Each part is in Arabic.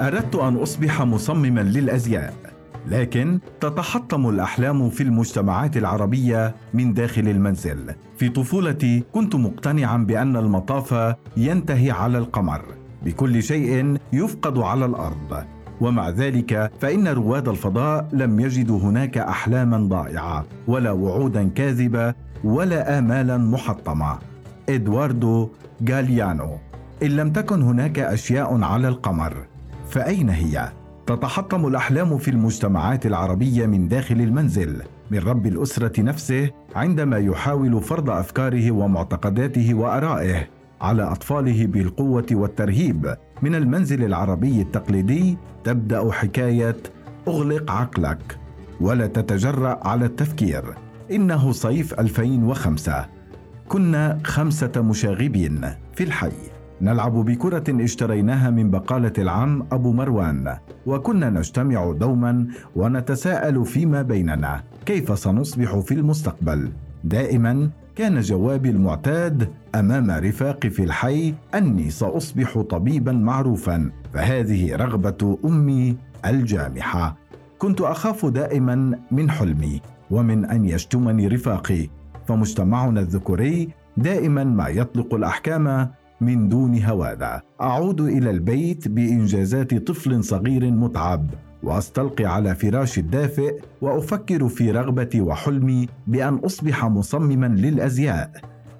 أردت أن أصبح مصمما للأزياء لكن تتحطم الأحلام في المجتمعات العربية من داخل المنزل. في طفولتي كنت مقتنعا بأن المطاف ينتهي على القمر. بكل شيء يفقد على الأرض. ومع ذلك فإن رواد الفضاء لم يجدوا هناك أحلاما ضائعة ولا وعودا كاذبة ولا امالا محطمة. إدواردو غاليانو إن لم تكن هناك أشياء على القمر. فأين هي؟ تتحطم الأحلام في المجتمعات العربية من داخل المنزل من رب الأسرة نفسه عندما يحاول فرض أفكاره ومعتقداته وأرائه على أطفاله بالقوة والترهيب. من المنزل العربي التقليدي تبدأ حكاية أغلق عقلك ولا تتجرأ على التفكير. إنه صيف 2005 كنا خمسة مشاغبين في الحي. نلعب بكرة اشتريناها من بقالة العم أبو مروان وكنا نجتمع دوما ونتساءل فيما بيننا كيف سنصبح في المستقبل؟ دائما كان جوابي المعتاد أمام رفاقي في الحي أني سأصبح طبيبا معروفا فهذه رغبة أمي الجامحة. كنت أخاف دائما من حلمي ومن أن يشتمني رفاقي فمجتمعنا الذكوري دائما ما يطلق الأحكام من دون هوادة. أعود إلى البيت بإنجازات طفل صغير متعب وأستلقي على فراشي الدافئ وأفكر في رغبتي وحلمي بأن أصبح مصمما للأزياء.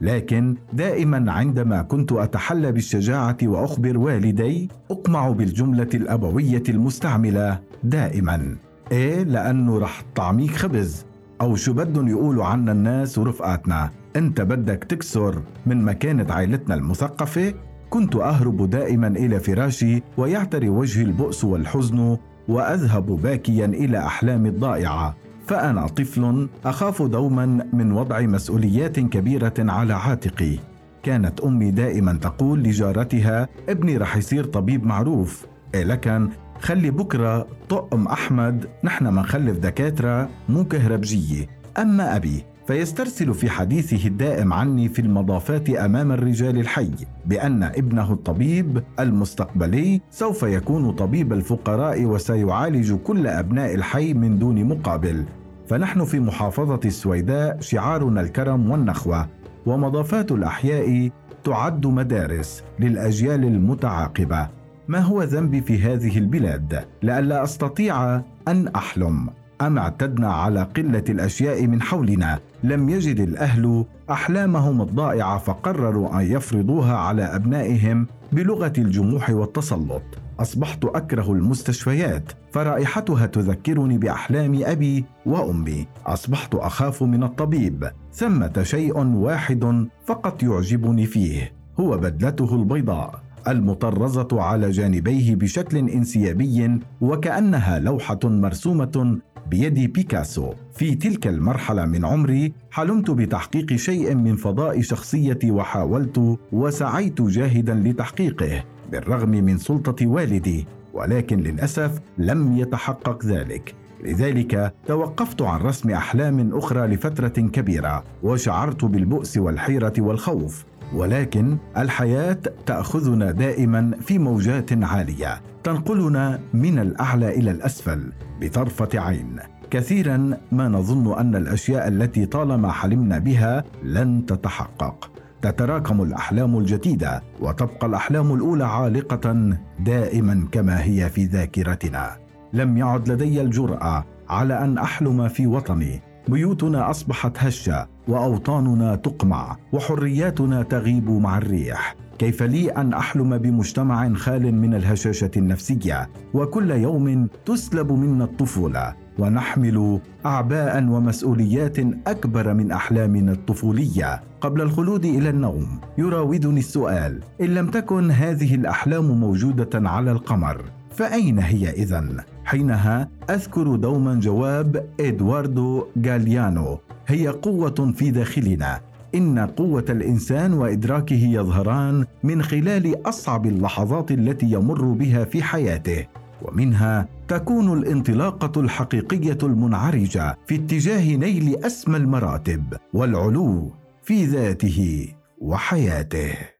لكن دائما عندما كنت أتحلى بالشجاعة وأخبر والدي أقمع بالجملة الأبوية المستعملة دائما. إيه لأنه رح طعميك خبز. أو شو بدهم يقولوا عنا الناس ورفقاتنا. أنت بدك تكسر من مكانة عائلتنا المثقفة؟ كنت أهرب دائما إلى فراشي ويعتري وجهي البؤس والحزن وأذهب باكيا إلى احلامي الضائعة. فأنا طفل أخاف دوما من وضع مسؤوليات كبيرة على عاتقي. كانت أمي دائما تقول لجارتها ابني رح يصير طبيب معروف. إيه لكن خلي بكرة طقم أحمد نحن منخلف دكاترة مو كهربجية. أما أبي فيسترسل في حديثه الدائم عني في المضافات أمام الرجال الحي بأن ابنه الطبيب المستقبلي سوف يكون طبيب الفقراء وسيعالج كل أبناء الحي من دون مقابل. فنحن في محافظة السويداء شعارنا الكرم والنخوة ومضافات الأحياء تعد مدارس للأجيال المتعاقبة. ما هو ذنبي في هذه البلاد؟ لئلا أستطيع أن أحلم. أم اعتدنا على قلة الأشياء من حولنا. لم يجد الأهل أحلامهم الضائعة فقرروا أن يفرضوها على أبنائهم بلغة الجموح والتسلط. أصبحت أكره المستشفيات فرائحتها تذكرني بأحلام أبي وأمي. أصبحت أخاف من الطبيب. ثمة شيء واحد فقط يعجبني فيه هو بدلته البيضاء. المطرزة على جانبيه بشكل انسيابي وكأنها لوحة مرسومة بيد بيكاسو. في تلك المرحلة من عمري حلمت بتحقيق شيء من فضاء شخصيتي وحاولت وسعيت جاهدا لتحقيقه بالرغم من سلطة والدي ولكن للأسف لم يتحقق ذلك. لذلك توقفت عن رسم أحلام أخرى لفترة كبيرة وشعرت بالبؤس والحيرة والخوف. ولكن الحياة تأخذنا دائما في موجات عالية تنقلنا من الأعلى إلى الأسفل بطرفة عين. كثيرا ما نظن أن الأشياء التي طالما حلمنا بها لن تتحقق. تتراكم الأحلام الجديدة وتبقى الأحلام الأولى عالقة دائما كما هي في ذاكرتنا. لم يعد لدي الجرأة على أن أحلم في وطني بيوتنا أصبحت هشة وأوطاننا تقمع وحرياتنا تغيب مع الريح. كيف لي أن أحلم بمجتمع خال من الهشاشة النفسية؟ وكل يوم تسلب منا الطفولة. ونحمل أعباء ومسؤوليات أكبر من أحلامنا الطفولية. قبل الخلود إلى النوم يراودني السؤال إن لم تكن هذه الأحلام موجودة على القمر فأين هي إذن؟ حينها أذكر دوما جواب إدواردو غاليانو. هي قوة في داخلنا. إن قوة الإنسان وإدراكه يظهران من خلال أصعب اللحظات التي يمر بها في حياته. ومنها تكون الانطلاقة الحقيقية المنعرجة في اتجاه نيل أسمى المراتب والعلو في ذاته وحياته.